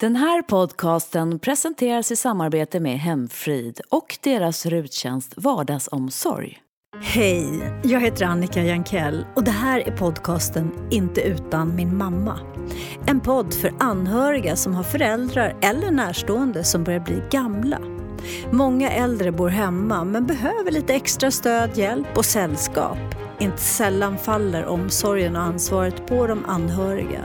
Den här podcasten presenteras i samarbete med Hemfrid och deras ruttjänst Vardagsomsorg. Hej, jag heter Annika Jankell och det här är podcasten Inte utan min mamma. En podd för anhöriga som har föräldrar eller närstående som börjar bli gamla. Många äldre bor hemma men behöver lite extra stöd, hjälp och sällskap. Inte sällan faller omsorgen och ansvaret på de anhöriga.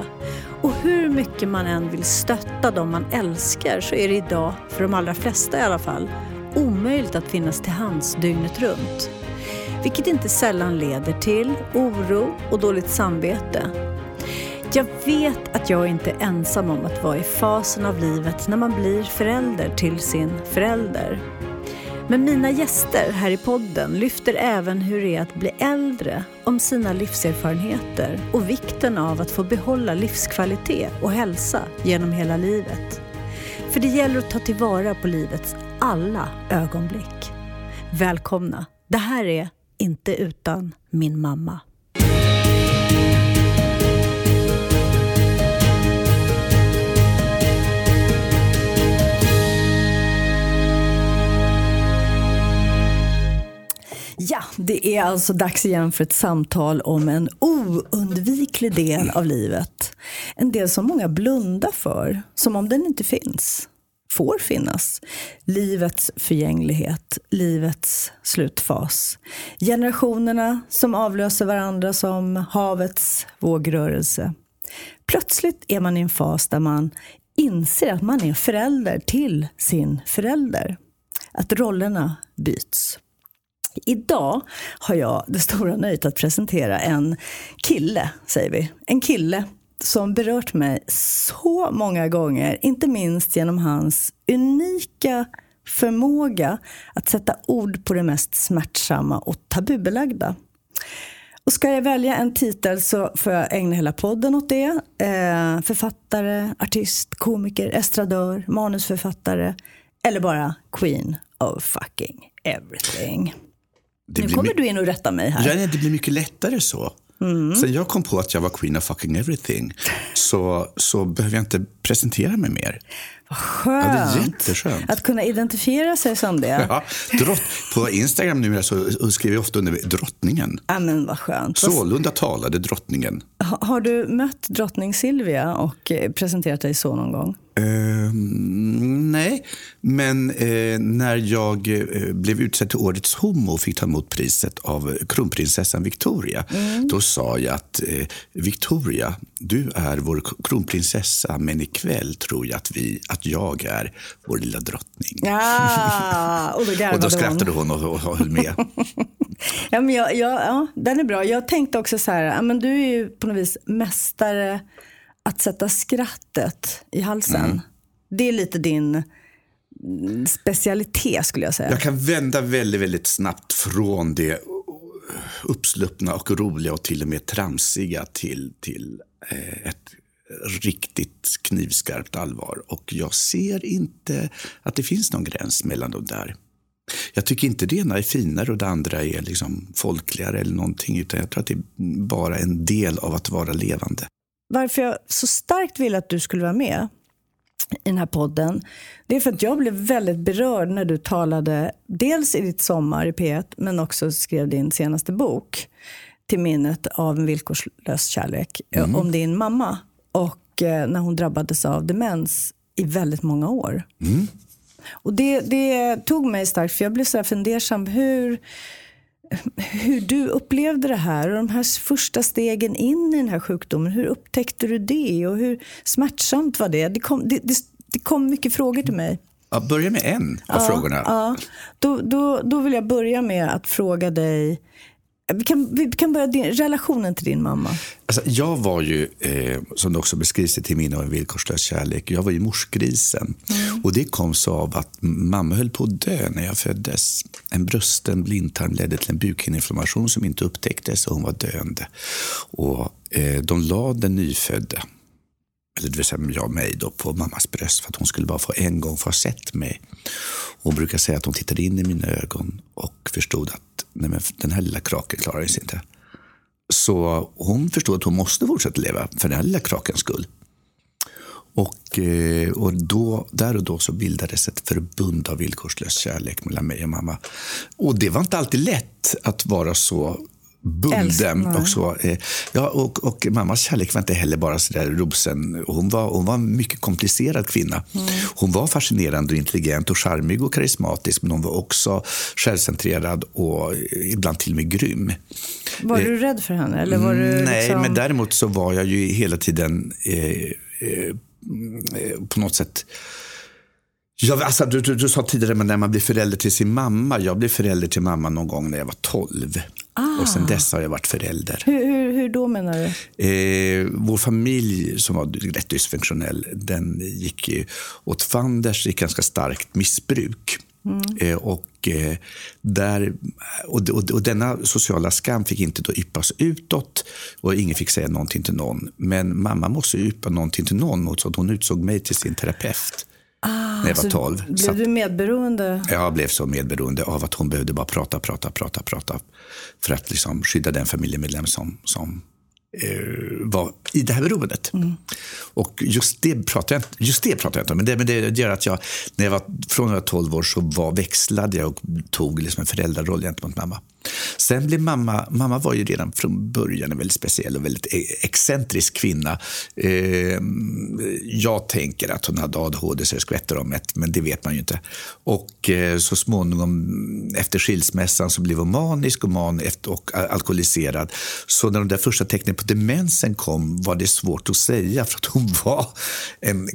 Och hur mycket man än vill stötta de man älskar så är det idag, för de allra flesta i alla fall, omöjligt att finnas till hands dygnet runt. Vilket inte sällan leder till oro och dåligt samvete. Jag vet att jag inte är ensam om att vara i fasen av livet när man blir förälder till sin förälder. Men mina gäster här i podden lyfter även hur det är att bli äldre, om sina livserfarenheter och vikten av att få behålla livskvalitet och hälsa genom hela livet. För det gäller att ta tillvara på livets alla ögonblick. Välkomna! Det här är Inte utan min mamma. Ja, det är alltså dags igen för ett samtal om en oundviklig del av livet. En del som många blundar för, som om den inte finns. Får finnas. Livets förgänglighet, livets slutfas. Generationerna som avlöser varandra som havets vågrörelse. Plötsligt är man i en fas där man inser att man är förälder till sin förälder. Att rollerna byts. Idag har jag det stora nöjet att presentera en kille, säger vi. En kille som berört mig så många gånger, inte minst genom hans unika förmåga att sätta ord på det mest smärtsamma och tabubelagda. Och ska jag välja en titel så får jag ägna hela podden åt det. Eh, författare, artist, komiker, estradör, manusförfattare eller bara Queen of fucking everything. Nu kommer du in och rättar mig här. Ja, det blir mycket lättare så. Mm. Sen jag kom på att jag var queen of fucking everything så, så behöver jag inte presentera mig mer. Skönt. Ja, det är jätteskönt. Att kunna identifiera sig som det. Ja, drott, på Instagram nu så skriver jag ofta under drottningen. Ja, men vad skönt. Sålunda talade drottningen. Ha, har du mött drottning Silvia och eh, presenterat dig så någon gång? Uh, nej, men uh, när jag uh, blev utsedd till Årets homo och fick ta emot priset av kronprinsessan Victoria, mm. då sa jag att Victoria, du är vår kronprinsessa, men ikväll tror jag att, vi, att jag är vår lilla drottning. Ja, och, då och då skrattade hon och, och, och höll med. ja, men jag, jag, ja, den är bra. Jag tänkte också så här, men du är ju på något vis mästare att sätta skrattet i halsen. Mm. Det är lite din specialitet skulle jag säga. Jag kan vända väldigt, väldigt snabbt från det uppsluppna och roliga och till och med tramsiga till, till eh, ett riktigt knivskarpt allvar. Och jag ser inte att det finns någon gräns mellan de där. Jag tycker inte det ena är finare och det andra är liksom folkligare eller någonting. Utan jag tror att det är bara en del av att vara levande varför jag så starkt ville att du skulle vara med i den här podden, det är för att jag blev väldigt berörd när du talade, dels i ditt sommar i P1, men också skrev din senaste bok, till minnet av en villkorslös kärlek, mm. om din mamma. Och eh, när hon drabbades av demens i väldigt många år. Mm. Och det, det, tog mig starkt, för jag blev så fundersam. Hur, hur du upplevde det här och de här första stegen in i den här sjukdomen. Hur upptäckte du det och hur smärtsamt var det? Det kom, det, det, det kom mycket frågor till mig. Ja, börja med en av ja, frågorna. Ja. Då, då, då vill jag börja med att fråga dig vi kan, vi kan börja din, relationen till din mamma. Alltså, jag var ju, eh, som det också beskrivs i Till min av en villkorslös kärlek, jag var ju morsgrisen. Mm. Och det kom så av att mamma höll på att dö när jag föddes. En brusten blindtarm ledde till en bukhinneinflammation som inte upptäcktes och hon var döende. Och, eh, de la den nyfödde, eller det vill säga jag och mig, då, på mammas bröst för att hon skulle bara få en gång få ha sett mig. Hon brukar säga att hon tittade in i mina ögon och förstod att nej men den här lilla kraken klarar sig inte. Så hon förstod att hon måste fortsätta leva för den här lilla krakens skull. Och, eh, och då, där och då så bildades ett förbund av villkorslös kärlek mellan mig och mamma. Och det var inte alltid lätt att vara så bunden. Och, så. Eh, ja, och, och, mammas kärlek var inte heller bara så där rosen. Hon var, hon var en mycket komplicerad kvinna. Mm. Hon var fascinerande, och intelligent, och charmig och karismatisk men hon var också självcentrerad och ibland till och med grym. Var du rädd för henne? Eller var du Nej, liksom... men däremot så var jag ju hela tiden eh, eh, på något sätt Ja, alltså, du, du, du, sa tidigare men när man blir förälder till sin mamma. Jag blev förälder till mamma någon gång när jag var 12. Ah. Och sen dess har jag varit förälder. Hur, hur, hur då menar du? Eh, vår familj som var rätt dysfunktionell, den gick åt fanders i ganska starkt missbruk. Mm. Eh, och, eh, där, och, och, och, denna sociala skam fick inte då yppas utåt och ingen fick säga någonting till någon. Men mamma måste yppa någonting till någon så hon utsåg mig till sin terapeut. Ah, när jag var 12. Blev så, du medberoende? Jag blev så medberoende av att hon behövde bara prata, prata, prata, prata. För att liksom skydda den familjemedlem som, som eh, var i det här beroendet. Mm. Och just det pratar jag, just det pratar jag inte om. Men det, men det gör att jag, när jag var, från jag var 12 år så var, växlade jag och tog liksom en föräldraroll gentemot mamma. Sen blev mamma, mamma var ju redan från början en väldigt speciell och väldigt e- excentrisk kvinna. Eh, jag tänker att hon hade ADHD så det skvätter om ett, men det vet man ju inte. Och eh, så småningom efter skilsmässan så blev hon manisk och, man och alkoholiserad. Så när de där första tecknen på demensen kom var det svårt att säga för att hon var en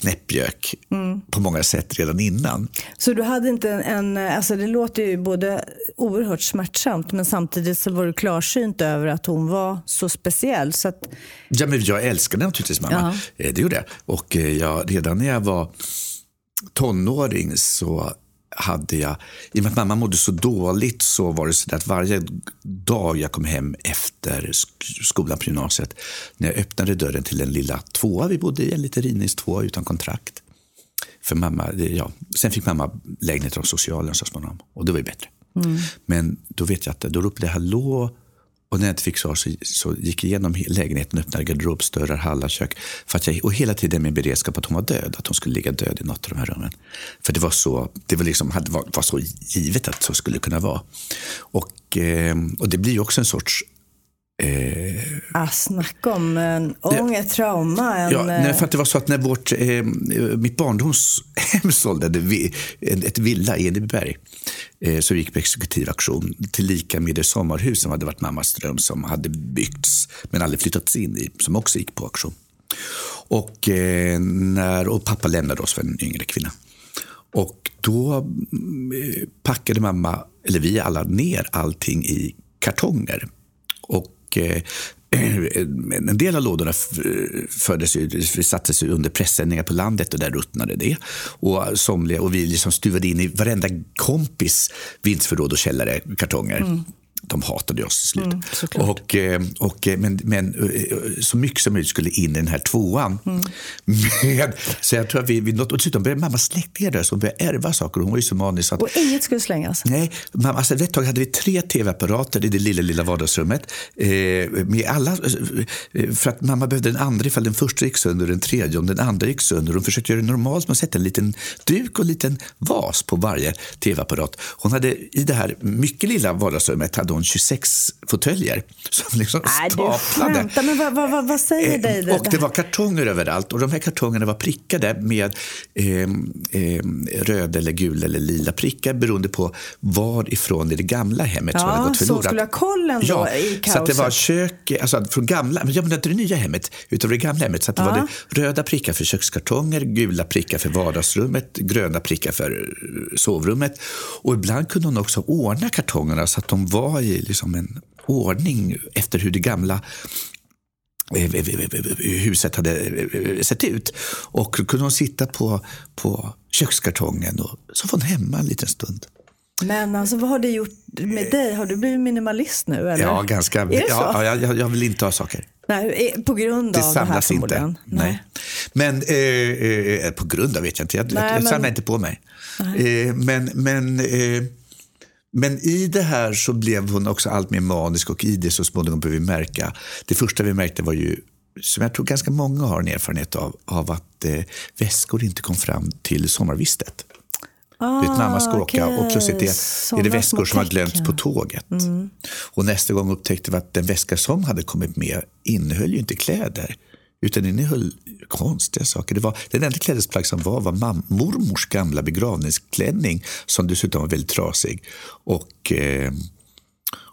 knäppjök mm. på många sätt redan innan. Så du hade inte en, alltså det låter ju både oerhört smärtsamt men samtidigt så var du klarsynt över att hon var så speciell. Så att... Ja, men jag älskade naturligtvis mamma, uh eh, det gjorde jag. Och eh, jag, redan när jag var tonåring så hade jag, i och med att mamma mådde så dåligt så var det så att varje dag jag kom hem efter skolan på gymnasiet, när jag öppnade dörren till den lilla tvåa vi bodde i, en liten rivningstvåa utan kontrakt. För mamma, ja. Sen fick mamma lägenhet av socialen så småningom och det var ju bättre. Mm. Men då vet jag att då ropade jag hallå och när jag inte fick svar så, så gick jag igenom lägenheten, öppnade garderobsdörrar, hallar, kök. För att jag, och hela tiden med beredskap att hon var död, att hon skulle ligga död i något av de här rummen. För det var så, det var liksom, var, var så givet att så skulle kunna vara. Och, eh, och det blir också en sorts Eh, ah, snacka om en ångest, trauma. En, ja, nej, för att det var så att när vårt, eh, mitt barndomshem sålde ett villa i Enebyberg eh, så gick på exekutiv auktion tillika med det sommarhus som hade varit mammas dröm som hade byggts men aldrig flyttats in i, som också gick på auktion. Och, eh, när, och pappa lämnade oss för en yngre kvinna. Och då eh, packade mamma, eller vi alla, ner allting i kartonger. Och Eh, en del av lådorna fördes sattes under pressändningar på landet och där ruttnade det. Och, somliga, och vi liksom stuvade in i varenda kompis vindsförråd och källare kartonger. Mm de hatade oss till slut. Mm, och, eh, och, eh, men, men eh, så mycket som möjligt skulle in i den här tvåan. Mm. Med, så jag tror att vi, vi något, och dessutom började mamma släktingar hon började ärva saker. Hon var ju så manisk. Att, och inget skulle slängas? Nej, mamma, alltså, ett tag hade vi tre tv-apparater i det lilla, lilla vardagsrummet. Eh, med alla, för att mamma behövde den andra ifall den första gick sönder den tredje om den andra gick sönder. Hon försökte göra det normalt med att sätta en liten duk och en liten vas på varje tv-apparat. Hon hade i det här mycket lilla vardagsrummet hade hon 26 fåtöljer som liksom Nej, staplade. Du men vad, vad, vad säger dig eh, det? Och det var kartonger överallt och de här kartongerna var prickade med eh, eh, röda eller gula eller lila prickar beroende på varifrån i det gamla hemmet ja, som hade gått förlorat. Så skulle ha kollen då ja, i kaoset? så att det var kök, alltså från gamla, men jag menar inte det nya hemmet, utan det gamla hemmet. Så att det ja. var det röda prickar för kökskartonger, gula prickar för vardagsrummet, gröna prickar för eh, sovrummet. Och ibland kunde hon också ordna kartongerna så att de var i liksom en ordning efter hur det gamla eh, eh, eh, huset hade sett ut. Och då kunde hon sitta på, på kökskartongen och så var hon hemma en liten stund. Men alltså, vad har det gjort med dig? Har du blivit minimalist nu? Eller? Ja, ganska. Är det ja, jag, jag, vill inte ha saker. Nej, på grund av det, det här förmodligen? inte. Nej. Men eh, på grund av vet jag inte. Jag, Nej, jag, jag samlar inte på mig. Eh, men men eh, men i det här så blev hon också allt mer manisk och i det så småningom började vi märka, det första vi märkte var ju som jag tror ganska många har en erfarenhet av, av att eh, väskor inte kom fram till sommarvistet. Ah, vet, mamma ska åka okej. och plötsligt är, är det väskor som har glömts på tåget. Och nästa gång upptäckte vi att den väska som hade kommit med innehöll ju inte kläder. Utan innehöll konstiga saker. Det var, den enda klädesplagg som var var mam- mormors gamla begravningsklänning som dessutom var väldigt trasig. Och, eh,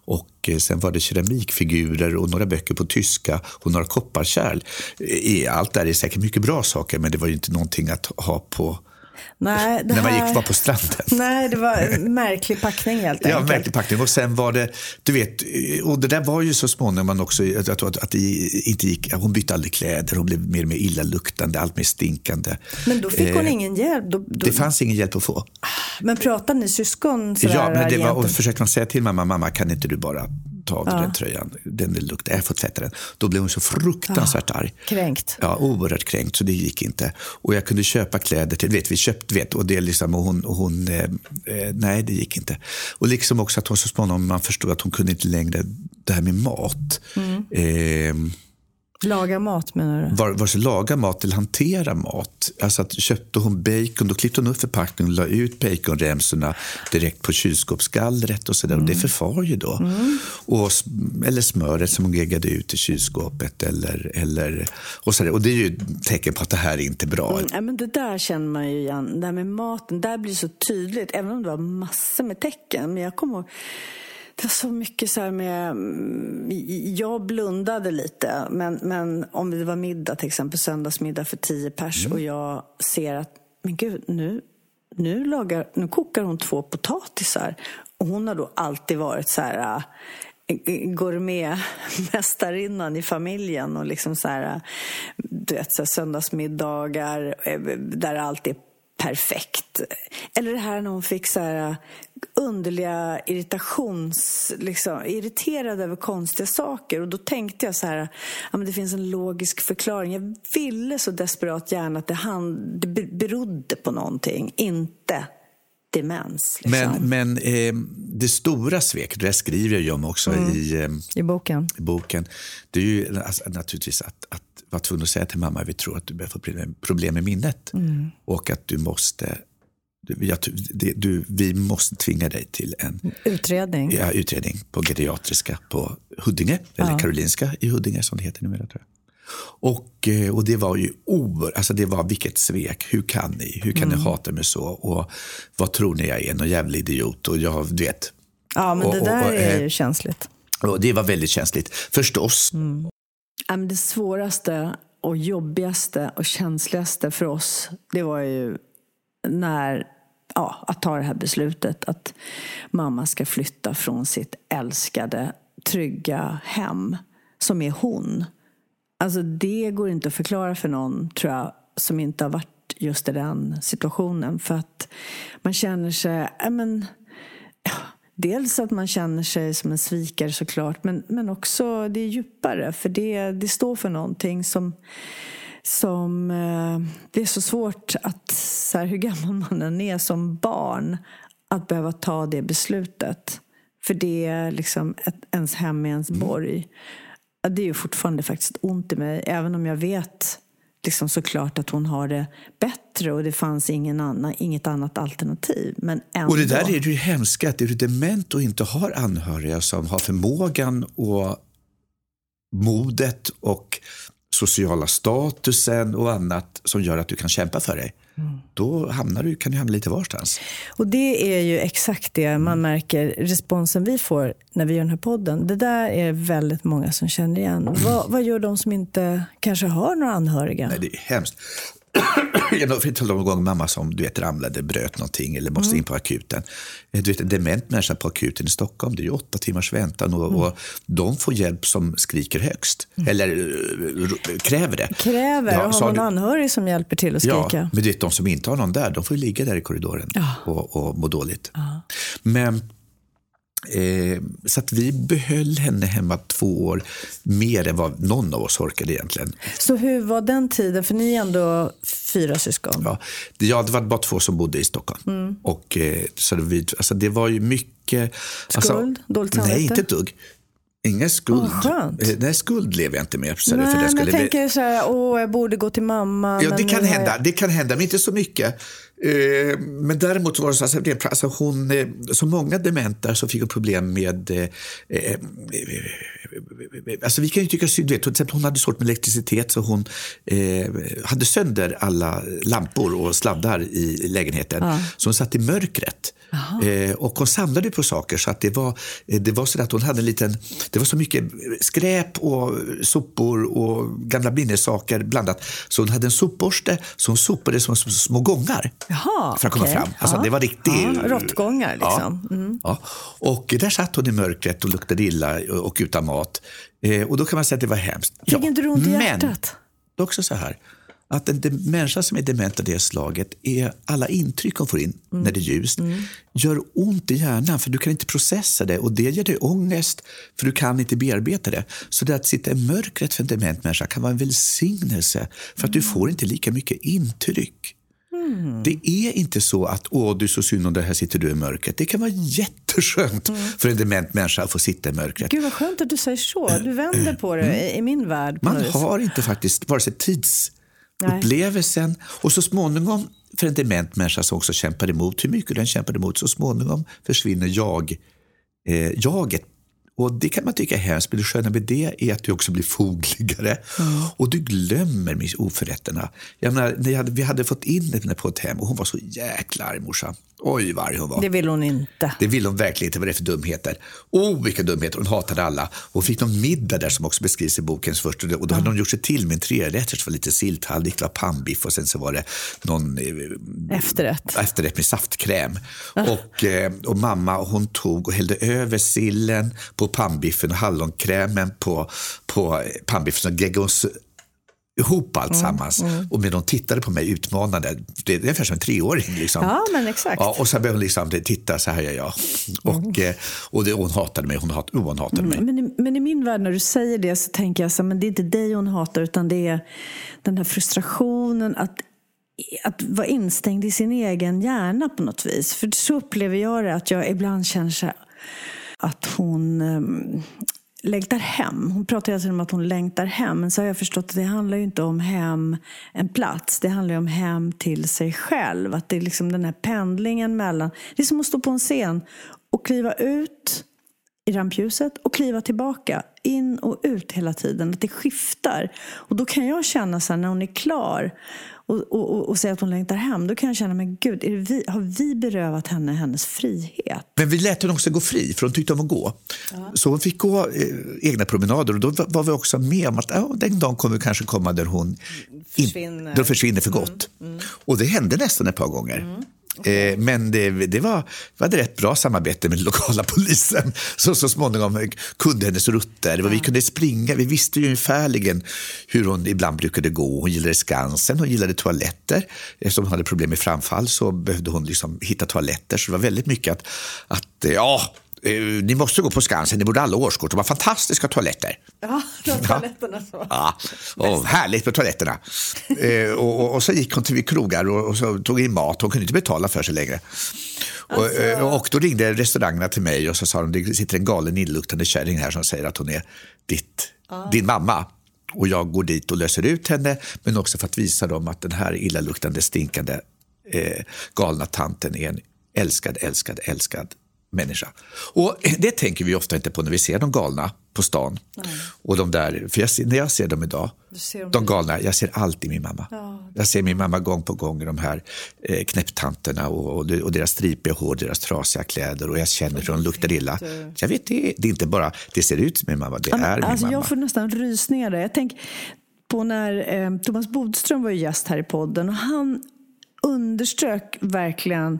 och eh, sen var det keramikfigurer och några böcker på tyska och några kopparkärl. Eh, allt där är säkert mycket bra saker men det var ju inte någonting att ha på Nej, det när man gick var på stranden. Nej, det var en märklig packning helt Ja, enkelt. märklig packning. Och sen var det, du vet, och det där var ju så småningom man också, jag tror att, att det inte gick, hon bytte aldrig kläder, hon blev mer och mer illaluktande, allt mer stinkande. Men då fick hon Eh, ingen hjälp. Då, då... Det fanns ingen hjälp att få. Men pratar ni syskon sådär? Ja, men det var, och försökte man säga till mamma, mamma kan inte du bara ta av dig den tröjan, den vill lukta, jag får tvätta den. Då blev hon så fruktansvärt arg. Kränkt. Ja, oerhört kränkt, så det gick inte. Och jag kunde köpa kläder till, vet, vi köpte, vet, och det liksom, och hon, och hon eh, eh, nej det gick inte. Och liksom också att hon så småningom, man förstod att hon kunde inte längre det här med mat. Eh, Laga mat menar du? var, vare sig laga mat eller hantera mat. Alltså att köpte hon bacon, då klippte hon upp förpackningen och la ut baconremsorna direkt på kylskåpsgallret och sådär. Och det förfar ju då. Och, s- eller smöret som hon geggade ut i kylskåpet. Eller, eller, och, sådär. och det är ju tecken på att det här är inte bra. Mm, ja, men det där känner man ju igen. Det här med maten, där blir det så tydligt. Även om det var massor med tecken. Men jag kommer ihåg, var så mycket så här med... mm, Jag blundade lite. Men, men om det var middag, till exempel söndagsmiddag för tio pers. Och jag ser att, men gud, nu, nu, lagar, nu kokar hon två potatisar. Och hon har då alltid varit så här... äh, gourmetmästarinnan i familjen och liksom så här, du vet, så här söndagsmiddagar eh, där allt är perfekt. Eller det här när hon fick så här äh, underliga irritations... Liksom, irriterad över konstiga saker. Och då tänkte jag så här, äh, ja, men det finns en logisk förklaring. Jag ville så desperat gärna att det, hand, det berodde på någonting, inte demens. Liksom, Men, men eh, det stora sveket, det skriver jag ju om också i, eh, I boken. i boken, det är ju alltså, naturligtvis att, att vara tvungen att säga till mamma, vi tror att du börjar få problem- med minnet. Och att du måste, jag, det, du, vi måste tvinga dig till en Utredning. ja, utredning på geriatriska på Huddinge, eller Karolinska i Huddinge som det heter numera tror jag. Och, eh, och det var ju oer, alltså det var vilket svek. Hur kan ni? Hur kan ni hata mig så? Och vad tror ni jag är? Någon jävla idiot? Och jag du vet. Ja, men Och- det och- där och, är eh, ju känsligt. Och det var väldigt känsligt. Förstås. Ja, men Det svåraste och jobbigaste och känsligaste för oss, det var ju när, ja, att ta det här beslutet att mamma ska flytta från sitt älskade, trygga hem som är hon. Alltså det går inte att förklara för någon, tror jag, som inte har varit just i den situationen. För att man känner sig, ja, men, dels att man känner sig som en svikare såklart, men, men också det är djupare. För det, det står för någonting som, som eh, det är så svårt att, så här, hur gammal man än är som barn, att behöva ta det beslutet. För det är liksom ett, ens hem är ens borg. Det är ju fortfarande faktiskt ont i mig, även om jag vet liksom såklart att hon har det bättre och det fanns ingen annan, inget annat alternativ. Men ändå. Och det där är ju hemska, att är du dement och inte har anhöriga som har förmågan och modet och sociala statusen och annat som gör att du kan kämpa för dig. Då hamnar du, kan du hamna lite varstans. Och det är ju exakt det man märker, responsen vi får när vi gör den här podden. Det där är väldigt många som känner igen. Vad, vad gör de som inte kanske har några anhöriga? Nej, det är hemskt. Jag tala om en gång mamma som du vet, ramlade, bröt någonting eller måste in på akuten. Eh, Du vet, en dement människa på akuten i Stockholm, det är ju åtta timmars väntan och, och de får hjälp som skriker högst. Eller eh, kräver det. Kräver Ja, och har någon anhörig som hjälper till att Ja, skrika. men du vet, de som inte har någon där, de får ju ligga där i korridoren Ja. och, och må dåligt. Men Eh, så att vi behöll henne hemma två år mer än vad någon av oss orkade egentligen. Så hur var den tiden? För ni är ändå fyra syskon. Ja, det, ja, det var bara två som bodde i Stockholm. Mm. Och, eh, så det, vi, alltså, det var ju mycket... Skuld? Dåligt Nej, samvete? inte ett dugg. Ingen skuld. Eh, Nej, skuld lever jag inte med. Så Nej, för det skulle jag tänker så här, åh, jag borde gå till mamma. Ja, det kan har jag- hända, det kan hända, men inte så mycket. Eh, Men däremot var det så att alltså hon, eh, som många dementa så fick hon problem med... eh, eh, Alltså vi kan ju tycka synd, vet, till exempel hon hade svårt med elektricitet så hon eh, hade sönder alla lampor och sladdar i lägenheten. Så hon satt i mörkret. Eh, och hon samlade på saker så att det var, eh, det var så att hon hade en liten, det var så mycket skräp och sopor och gamla minnessaker blandat. Så hon hade en sopborste så hon sopade som små, gångar Jaha, för att komma okej. fram. Alltså, Ja. Det var riktigt... Ja, råttgångar liksom. Ja. Ja. Och där satt hon i mörkret och luktade illa och utan mat. Eh, och då kan man säga att det var hemskt. Fick inte du ont i men hjärtat? är också så här att en människa som är dement av det slaget är alla intryck hon får in Mm. när det är ljust gör ont i hjärnan för du kan inte processa det och det ger dig ångest för du kan inte bearbeta det. Så det att sitta i mörkret för en dement människa kan vara en välsignelse för att du Mm. får inte lika mycket intryck. Det är inte så att åh, du är så synd om det här sitter du i mörkret. Det kan vara jätteskönt Mm. för en dement människa att få sitta i mörkret. Gud vad skönt att du säger så. Du vänder på det i, i min värld. Man har inte faktiskt vare sig tidsupplevelsen och så småningom för en dement människa som också kämpar emot, hur mycket den kämpar emot, så småningom försvinner jag, eh, jaget. Och Det kan man tycka är hemskt, men det sköna med det är att du också blir fogligare och du glömmer oförrätterna. Jag menar, när jag hade, vi hade fått in henne på ett hem och hon var så jäkla arg morsan. Oj vad arg hon var. Det vill hon inte. Det ville hon verkligen inte. Vad det är för dumheter. Oh, vilka dumheter. Hon hatade alla. Hon fick någon middag där som också beskrivs i bokens första. Och då hade hon gjort sig till med en trerätters. Det var lite silthallig, det var pannbiff och sen så var det någon eh, Efterrätt. efterrätt med saftkräm. Och, eh, och mamma hon tog och hällde över sillen på pannbiffen och hallonkrämen på, på pannbiffen. Så geggade hon ihop allt sammans. Och medan hon tittade på mig utmanande, det är ungefär som en treåring. Liksom. Ja, men exakt. Ja, och så började hon liksom, titta, så här gör jag. Och, eh, och det, hon hatade mig, hon, hat, oh, hon hatade mig. Men i, men i min värld när du säger det så tänker jag så men det är inte dig hon hatar utan det är den här frustrationen att, att vara instängd i sin egen hjärna på något vis. För så upplever jag det, att jag ibland känner så här, att hon um, längtar hem. Hon pratar hela tiden om att hon längtar hem. Men så har jag förstått att det handlar ju inte om hem, en plats. Det handlar ju om hem till sig själv. Att det är liksom den här pendlingen mellan... Det är som att stå på en scen och kliva ut i rampljuset och kliva tillbaka. In och ut hela tiden. Att det skiftar. Och då kan jag känna så här, när hon är klar och, och, och, säger att hon längtar hem. Då kan jag känna, men gud, vi, har vi berövat henne hennes frihet? Men vi lät henne också gå fri, för hon tyckte om att gå. Så hon fick gå eh, egna promenader och då var- vi också med om att ja, den dagen kommer kanske komma där hon in, Försvinner. där hon försvinner för gott. Och det hände nästan ett par gånger. Eh, men det, det var, vi hade rätt bra samarbete med den lokala polisen som så småningom kunde hennes rutter. Vi kunde springa, vi visste ju ungefärligen hur hon ibland brukade gå. Hon gillade Skansen, hon gillade toaletter. Eftersom hon hade problem med framfall så behövde hon liksom hitta toaletter. Så det var väldigt mycket att, att ja, eh, ni måste gå på Skansen, ni borde alla årskort. De har fantastiska toaletter. Ja, de toaletterna så. Ja, och härligt med toaletterna. Eh, och, och, så gick hon till krogar och, och så tog in mat. Hon kunde inte betala för sig längre. Och, eh, och då ringde restaurangerna till mig och så sa de det sitter en galen inluktande kärring här som säger att hon är ditt, din mamma. Och jag går dit och löser ut henne, men också för att visa dem att den här illaluktande, stinkande, eh, galna tanten är en älskad, älskad, älskad människa. Och det tänker vi ofta inte på när vi ser de galna på stan. Och de där, för jag ser, när jag ser dem idag, ser dem de galna, jag ser alltid min mamma. jag ser min mamma gång på gång i de här eh, knäpptanterna och, och, och deras stripiga hår, deras trasiga kläder och jag känner hur de luktar illa. Jag vet, det, det är inte bara, det ser ut som min mamma, det Ja, är min alltså, mamma. Jag får nästan rysningar där. Jag tänker på när eh, Thomas Bodström var ju gäst här i podden och han underströk verkligen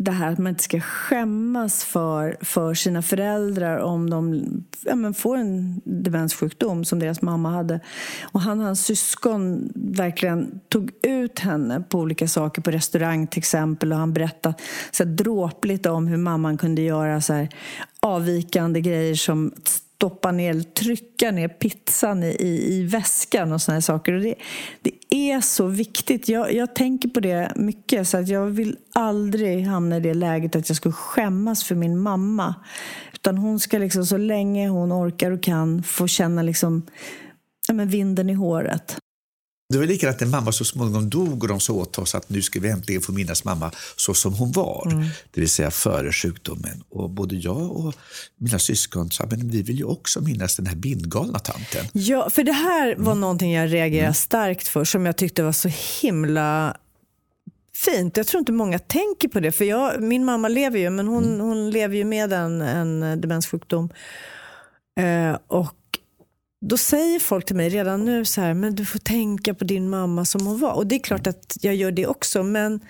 det här att man inte ska skämmas för, för sina föräldrar om de ja, men får en demenssjukdom som deras mamma hade. Och han och hans syskon verkligen tog ut henne på olika saker, på restaurang till exempel. Och han berättade så här, dråpligt om hur mamman kunde göra så här, avvikande grejer som stoppa ner, trycka ner pizzan i, i, i väskan och sådana saker. Och det, det är så viktigt. Jag, jag tänker på det mycket. Så att jag vill aldrig hamna i det läget att jag skulle skämmas för min mamma. Utan hon ska liksom så länge hon orkar och kan få känna liksom, ja, men vinden i håret. Det var likadant när mamma så småningom dog och de sa åt oss att nu ska vi äntligen få minnas mamma så som hon var. Mm. Det vill säga före sjukdomen. Och både jag och mina syskon sa men vi vill ju också minnas den här bindgalna tanten. Ja, för det här var mm. någonting jag reagerade mm. starkt för som jag tyckte var så himla fint. Jag tror inte många tänker på det. För jag, Min mamma lever ju, men hon, mm. hon lever ju med en, en demenssjukdom. Eh, och då säger folk till mig redan nu så här, men du får tänka på din mamma som hon var. Och det är klart att jag gör det också, men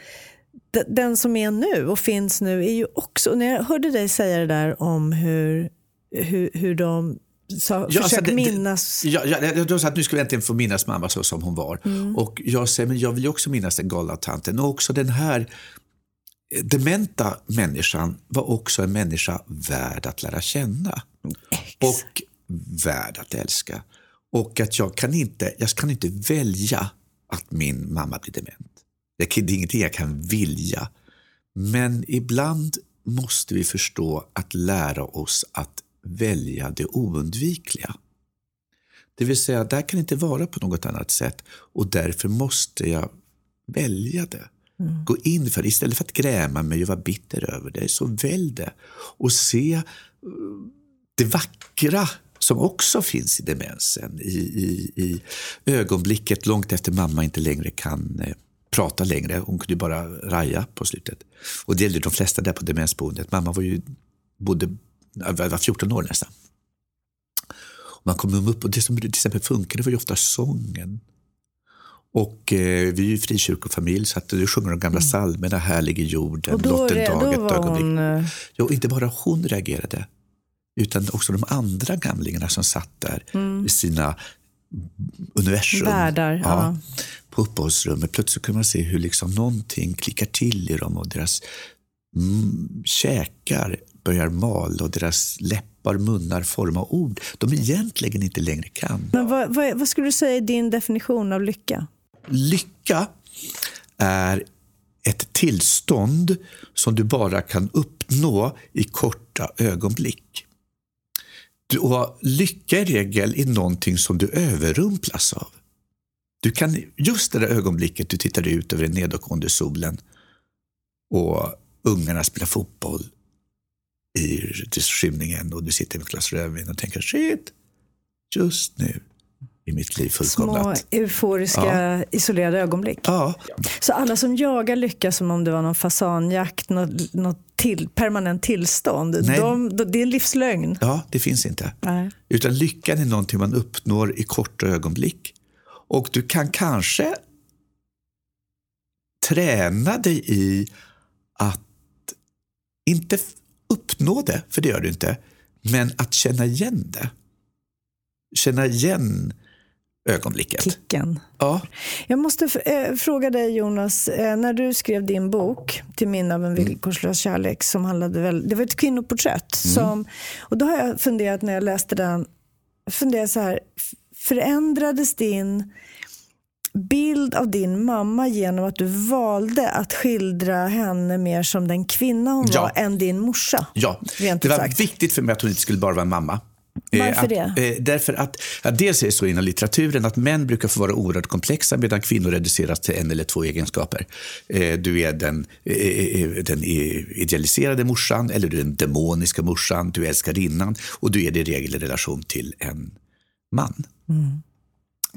den som är nu och finns nu är ju också, när jag hörde dig säga det där om hur, hur, hur de sa, ja, försök alltså, minnas. Ja, ja, de sa att nu ska vi äntligen få minnas mamma så som hon var. Mm. Och jag säger, men jag vill ju också minnas den galna tanten. Och också den här dementa människan var också en människa värd att lära känna. Ex. Och värd att älska. Och att jag kan inte, jag kan inte välja att min mamma blir dement. Det är ingenting jag kan vilja. Men ibland måste vi förstå att lära oss att välja det oundvikliga. Det vill säga, det kan inte vara på något annat sätt och därför måste jag välja det. Mm. Gå in för det. Istället för att gräma mig och vara bitter över det, så välj det. Och se eh, det vackra som också finns i demensen. I, i, i ögonblicket långt efter mamma inte längre kan eh, prata längre. Hon kunde bara raja på slutet. Och det gällde de flesta där på demensboendet. Mamma var ju, bodde, var 14 år nästan. Och man kom upp och det som till exempel funkade var ju ofta sången. Och eh, vi är ju frikyrkofamilj så att du sjunger de gamla mm. psalmerna, Härlig i jorden, och Blott en dag, ett ögonblick. Hon... Eh, jo, inte bara hon reagerade utan också de andra gamlingarna som satt där mm. i sina universum. Världar, ja, ja. På uppehållsrummet. Plötsligt kunde man se hur liksom någonting klickar till i dem och deras mm, käkar börjar mala och deras läppar, munnar forma ord de egentligen inte längre kan. Men vad, vad, vad skulle du säga är din definition av lycka? Lycka är ett tillstånd som du bara kan uppnå i korta ögonblick. Och lycka i regel är någonting som du överrumplas av. Du kan, just det där ögonblicket du tittar ut över den nedåtgående solen och ungarna spelar fotboll i skymningen och du sitter med ett glas rödvin och tänker shit, just nu i mitt liv fullkomnat. Små euforiska ja. isolerade ögonblick. Ja. Så alla som jagar lycka som om det var någon fasanjakt, något, något till, permanent tillstånd, de, de, det är en livslögn. Ja, det finns inte. Nej. Utan lyckan är någonting man uppnår i korta ögonblick. Och du kan kanske träna dig i att inte uppnå det, för det gör du inte, men att känna igen det. Känna igen ögonblicket. Kicken. Ja. Jag måste äh, fråga dig Jonas, äh, när du skrev din bok Till minne av en mm. villkorslös kärlek som handlade väl, det var ett kvinnoporträtt. Mm. Som, och då har jag funderat när jag läste den, funderat så här, förändrades din bild av din mamma genom att du valde att skildra henne mer som den kvinna hon ja. var än din morsa? Ja, det var sagt. viktigt för mig att hon inte skulle bara vara en mamma. Eh, Varför det? Att, eh, därför att, ja, dels är det så inom litteraturen att män brukar få vara oerhört komplexa medan kvinnor reduceras till en eller två egenskaper. Eh, du är den, den idealiserade morsan eller du är den demoniska morsan, du är älskarinnan och du är det i regel i relation till en man. Mm.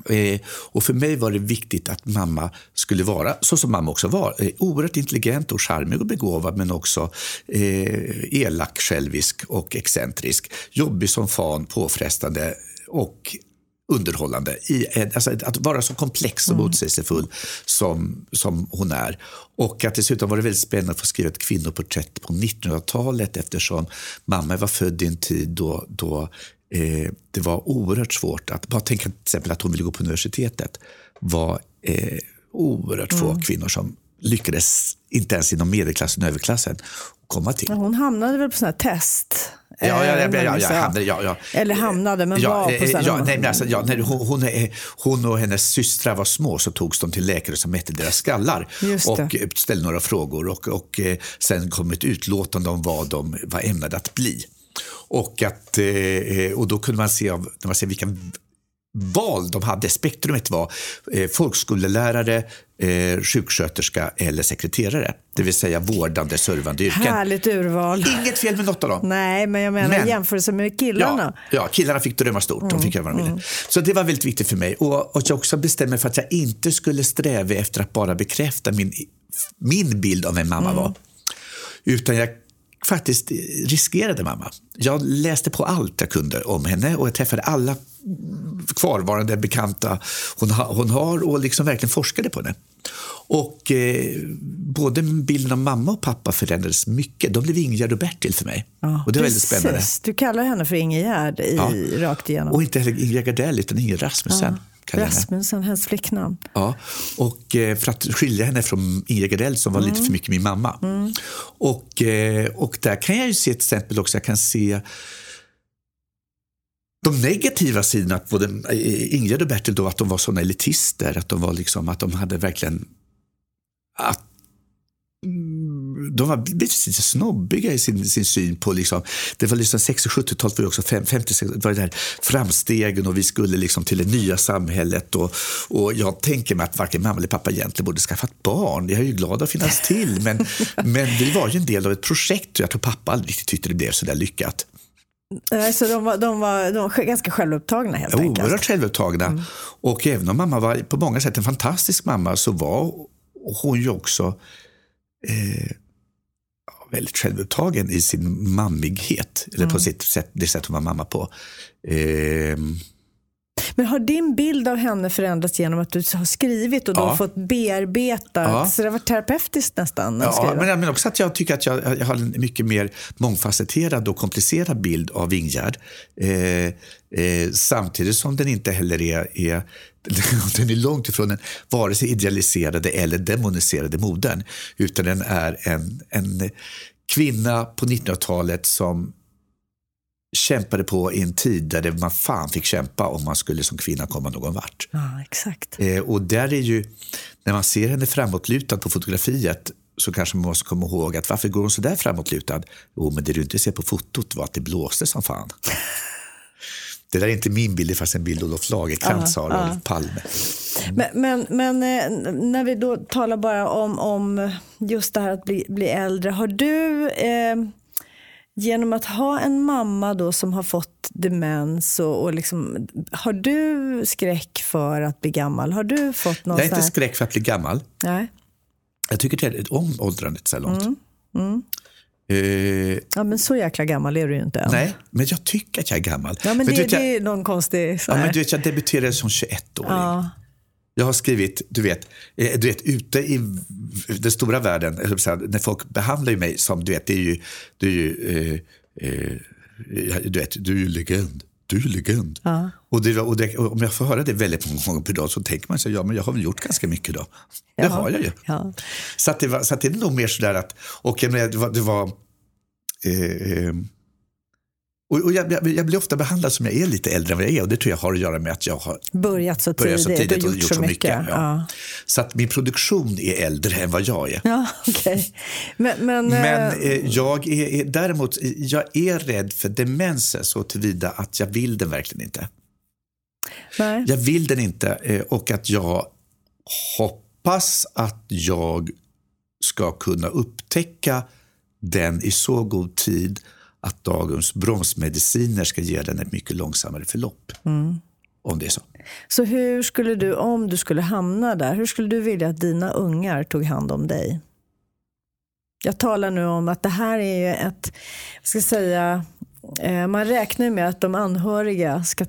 Eh, och för mig var det viktigt att mamma skulle vara, så som mamma också var, eh, oerhört intelligent och charmig och begåvad men också eh, elak, självisk och excentrisk. Jobbig som fan, påfrestande och underhållande. I, alltså att vara så komplex och mm. motsägelsefull som, som hon är. Och att dessutom var det väldigt spännande att få skriva ett kvinnoporträtt på 1900-talet eftersom mamma var född i en tid då, då eh, det var oerhört svårt att, bara tänka till exempel att hon ville gå på universitetet, var eh, oerhört få mm. kvinnor som lyckades, inte ens inom medelklassen och överklassen, komma till. hon hamnade väl på sådana här test? Ja, ja, ja, ja, ja, hamnade, ja, ja. Eller hamnade, men ja, var på sådana ja, nej, alltså, ja, när hon, hon, hon, och hennes systrar var små så togs de till läkare som mätte deras skallar och ställde några frågor och, och sen kom ett utlåtande om vad de var ämnade att bli. Och, att, eh, och då kunde man se, av, när man ser vilka val de hade. Spektrumet var eh, folkskolelärare, eh, sjuksköterska eller sekreterare. Det vill säga vårdande, servande yrken. Härligt urval. Inget fel med något av dem. Nej, men jag menar men, jämförelse med killarna. Ja, ja, killarna fick drömma stort. Mm, de fick göra vad de ville. Mm. Så det var väldigt viktigt för mig. Och, och jag också bestämde mig för att jag inte skulle sträva efter att bara bekräfta min, min bild av vem mamma mm. var. Utan jag faktiskt riskerade mamma. Jag läste på allt jag kunde om henne och jag träffade alla kvarvarande bekanta hon, ha, hon har och liksom verkligen forskade på henne. Och eh, både bilden av mamma och pappa förändrades mycket. De blev Ingegärd och Bertil för mig. Ja, och det var väldigt spännande. Du kallar henne för Ingegärd i, ja. rakt igenom. Och inte heller Ingegärd Gardell utan Ingegärd Rasmussen. Ja. Rasmussen, hennes flicknamn. Ja, och eh, för att skilja henne från Ingrid Gardell som var mm. lite för mycket min mamma. Mm. Och, eh, och där kan jag ju se ett exempel också. Jag kan se de negativa sidorna, att både eh, Ingrid och Bertil, då, att de var såna elitister. Att de var liksom, att de hade verkligen att de var lite snobbiga i sin, sin syn på... Liksom, det var liksom 60 och 70-talet var också 50 var det där framstegen och vi skulle liksom till det nya samhället. Och, och jag tänker mig att varken mamma eller pappa egentligen borde skaffat barn. Jag är ju glad att finnas till. Men, men vi var ju en del av ett projekt och jag tror pappa aldrig riktigt tyckte det blev så där lyckat. Nej, så de var, de, var, de var ganska självupptagna helt enkelt? Oerhört självupptagna. Mm. Och även om mamma var på många sätt en fantastisk mamma så var hon ju också eh, väldigt självupptagen i sin mammighet. Eller på mm. sitt sätt, det sätt hon var mamma på. Eh, men har din bild av henne förändrats genom att du har skrivit och då ja. fått bearbeta? Ja. Så det har varit terapeutiskt nästan? Ja, men, men också att jag tycker att jag, jag har en mycket mer mångfacetterad och komplicerad bild av Ingegärd. Eh, eh, samtidigt som den inte heller är, är den är långt ifrån den vare sig idealiserade eller demoniserade modern. Utan den är en, en kvinna på 1900-talet som kämpade på i en tid där man fan fick kämpa om man skulle som kvinna komma någon vart. Ja, exakt. Eh, och där är ju, när man ser henne framåtlutad på fotografiet så kanske man måste komma ihåg att varför går hon så där framåtlutad? Jo, men det du inte ser på fotot var att det blåste som fan. Det där är inte min bild, det faktiskt en bild Olof Lagercrantz har av Palme. Men, men, men, eh, när vi då talar bara om, om just det här att bli, bli äldre. Har du eh, genom att ha en mamma då som har fått demens, och, och liksom, har du skräck för att bli gammal? Har du fått någon Jag är inte skräck för att bli gammal. Nej. Jag tycker om åldrandet så långt. Mm. Mm. Uh, ja, men så jäkla gammal är du ju inte än. Nej, men jag tycker att jag är gammal. Ja, men, men det, det är någon konstig... Ja, men du vet, jag debuterade som 21-åring. Ja. Jag har skrivit, du vet, eh, du vet ute i den stora världen, när folk behandlar mig som, du vet, det är ju, det är ju eh, eh, du vet, du är ju legend. Du är legend. Ja. Och, det, och, det, och, om jag får höra det väldigt många gånger per dag så tänker man sig, ja men jag har väl gjort ganska mycket då. Det har jag ju. Ja. Så, att det var, så att det är nog mer sådär att, och det var, det var eh, och, och jag, jag, jag, blir ofta behandlad som jag är lite äldre än vad jag är och det tror jag har att göra med att jag har börjat så tidigt, börjat så tidigt och, gjort, så mycket. mycket ja. Ja. Så att min produktion är äldre än vad jag är. Ja, okay. Men, men, men eh, eh jag är, är, däremot jag är rädd för demenser så tillvida att jag vill den verkligen inte. Nej. Jag vill den inte eh, och att jag hoppas att jag ska kunna upptäcka den i så god tid att dagens bromsmediciner ska ge den ett mycket långsammare förlopp. Mm. Om det är så. Så hur skulle du, om du skulle hamna där, hur skulle du vilja att dina ungar tog hand om dig? Jag talar nu om att det här är ju ett, jag ska säga, man räknar med att de anhöriga ska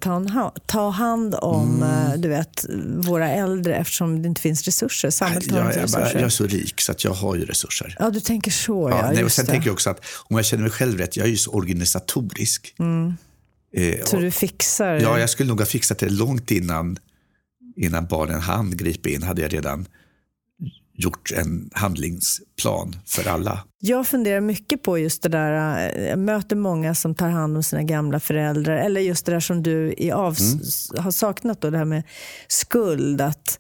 ta, hand om mm. Eh, du vet, våra äldre eftersom det inte finns resurser. Samhället har inte resurser. Jag, jag är så rik så att jag har ju resurser. Ja, du tänker så. Ja, ja nej, och sen det. tänker jag också att om jag känner mig själv rätt, jag är ju så organisatorisk. Mm. Eh, så du fixar? Ja, jag skulle nog ha fixat det långt innan, innan barnen hann gripa in. hade jag redan gjort en handlingsplan för alla. Jag funderar mycket på just det där, eh, jag möter många som tar hand om sina gamla föräldrar, eller just det där som du i av, mm. har saknat, då, det här med skuld. Att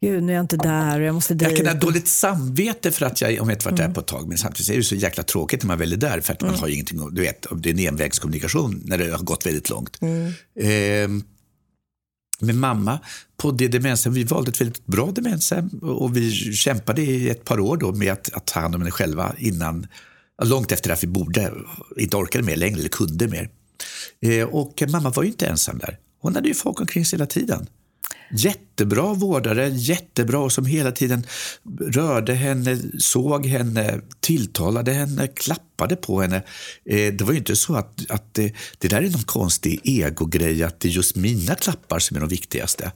Gud, nu är jag inte där och jag måste dit. Jag kan ha dåligt samvete för att jag, om jag inte varit där på ett tag, men samtidigt är det så jäkla tråkigt när man väl är där för att man har ingenting, du vet, det är en envägskommunikation när det har gått väldigt långt. Eh, med mamma på det demenshem, vi valde ett väldigt bra demenshem och vi kämpade i ett par år då med att, att ta hand om henne själva innan, långt efter att vi borde, inte orkade mer längre eller kunde mer. Eh, och mamma var ju inte ensam där. Hon hade ju folk omkring sig hela tiden. Jättebra vårdare, jättebra och som hela tiden rörde henne, såg henne, tilltalade henne, klappade på henne. Eh, det var ju inte så att, att det, det där är någon konstig egogrej, att det är just mina klappar som är de viktigaste.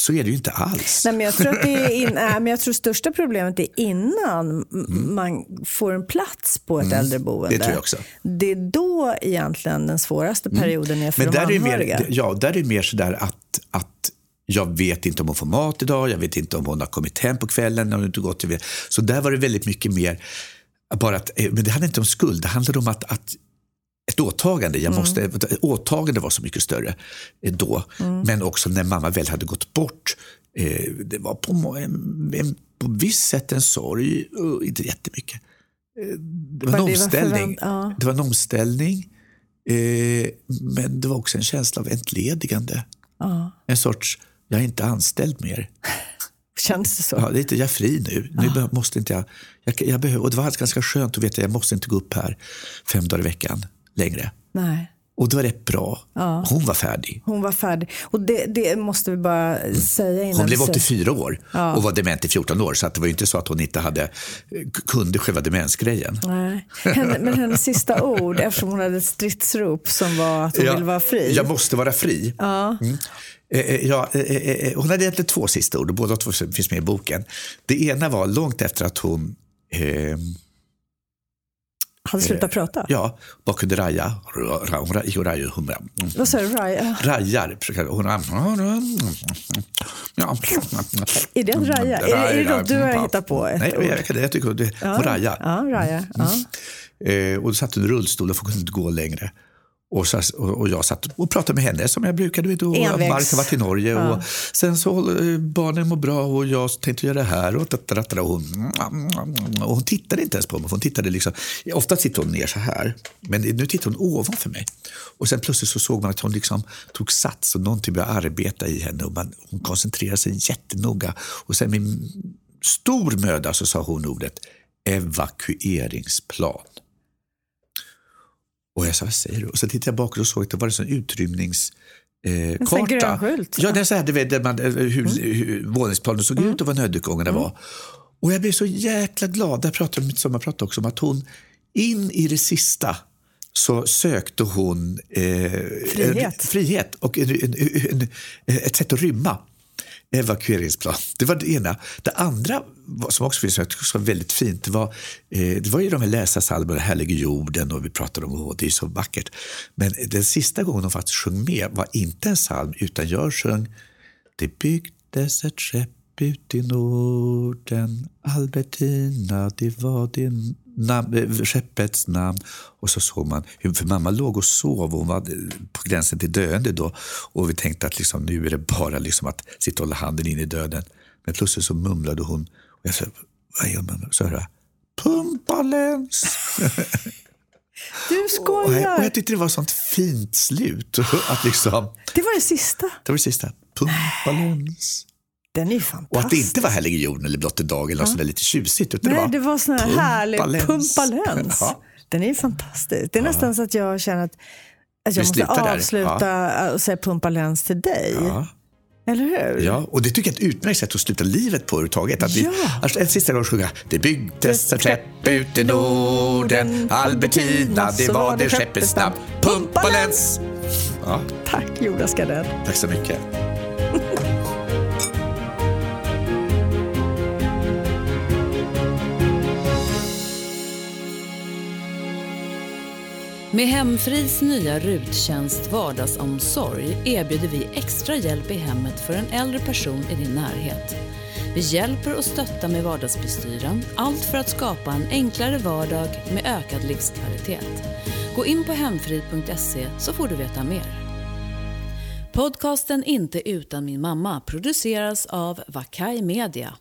Så är det ju inte alls. Nej, men jag, tror att det är in, nej, men jag tror största problemet är innan mm. man får en plats på ett mm. äldreboende. Det tror jag också. Det är då egentligen den svåraste perioden mm. är för men de där anhöriga. Är mer, ja, där är det mer sådär att, att jag vet inte om hon får mat idag, jag vet inte om hon har kommit hem på kvällen. Om inte gått till... Så där var det väldigt mycket mer, bara att, eh, men det handlade inte om skuld, det handlade om att, att ett åtagande. Jag måste, mm. Åtagande var så mycket större eh, då. Mm. Men också när mamma väl hade gått bort. Eh, det var på, en, en, på visst sätt en sorg, inte jättemycket. Eh, det var, var en omställning. Var ja. Det var en omställning. Eh, men det var också en känsla av entledigande. Ja. En sorts, jag är inte anställd mer. Känns det så? Ja, lite, jag är fri nu. nu ja. måste inte jag, jag, jag behöver, och det var ganska skönt att veta att jag måste inte gå upp här fem dagar i veckan längre. Nej. Och det var rätt bra. Ja. Hon var färdig. Hon var färdig. Och det, det måste vi bara mm. säga innan. Hon blev 84 år ja. och var dement i 14 år. Så det var inte så att hon inte hade, kunde själva demensgrejen. Nej. Henne, men hennes sista ord, eftersom hon hade ett stridsrop som var att hon ja, vill vara fri. Jag måste vara fri. Ja. Mm. Eh, eh, ja, eh, hon hade egentligen två sista ord och båda två finns med i boken. Det ena var långt efter att hon eh, hade slutat prata? Ja, bakade raja. Vad sa du? Raja? Rajar. Är det en raja? Är det något du har hittat på? Nej, jag, jag tycker det. Hon raja. Ja, raja. Ja. Mm. och då satt hon i rullstol och kunde inte gå längre. Och, så, och, jag satt och pratade med henne som jag brukade. Vet, och Mark har varit i Norge. Ja. Och sen så eh, barnen mår bra och jag tänkte göra det här. Och, och, hon, och hon tittade inte ens på mig. Hon tittade liksom, ofta tittar hon ner så här, men nu tittar hon ovanför mig. Och sen plötsligt så såg man att hon liksom tog sats och någonting började arbeta i henne. Och man, hon koncentrerade sig jättenoga. Och sen med stor möda så sa hon ordet evakueringsplan. Och jag sa, vad säger du? Och så tittade jag bakåt och såg att det var en sån utrymnings... Eh, karta. Grönskylt? Ja, den så här, det, där man, eh, hur, mm. hur våningsplanen såg mm. ut och var nödutgångarna mm. var. Och jag blev så jäkla glad. Där pratade mitt sommarprat också om att hon in i det sista så sökte hon eh, frihet. frihet och en, en, en, ett sätt att rymma evakueringsplan. Det var det ena. Det andra som också finns som var väldigt fint, det var, eh, det var ju de här läsarsalmerna, Härlige jorden och vi pratade om att det är så vackert. Men den sista gången de faktiskt sjöng med var inte en psalm utan jag sjöng Det byggdes ett skepp ut i Norden, Albertina, det var din namn, eh, skeppets namn. Och så såg man, för mamma låg och sov och hon var på gränsen till döende då. Och vi tänkte att liksom, nu är det bara liksom att sitta och hålla handen in i döden. Men plötsligt så mumlade hon. Och jag sa, vad gör man? Så hörde jag, pumpalens. Du skojar! Och jag, och jag tyckte det var ett sånt fint slut. Att liksom, det var det sista? Det var det sista. Pumpalens. Den är fantastisk. Och att det inte var Härlige jorden eller Blott dag eller ja. något lite tjusigt. Utan Nej, det var, det var sån här härlig pumpalens. Ja. Den är fantastisk. Det är ja. nästan så att jag känner att, att jag måste avsluta ja. och säga pumpalens till dig. Ja. Eller hur? Ja, och det tycker jag är ett utmärkt sätt att sluta livet på överhuvudtaget. Att vi, alltså, en sista gång sjunga Det byggdes ett skepp ut i Norden Albertina, det var det skeppets namn Pumpalens! Ja. Tack Jonas Gardell. Tack så mycket. Med Hemfrids nya ruttjänst Vardagsomsorg erbjuder vi extra hjälp i hemmet för en äldre person i din närhet. Vi hjälper och stöttar med vardagsbestyren, allt för att skapa en enklare vardag med ökad livskvalitet. Gå in på hemfrid.se så får du veta mer. Podcasten Inte utan min mamma produceras av Vakai Media.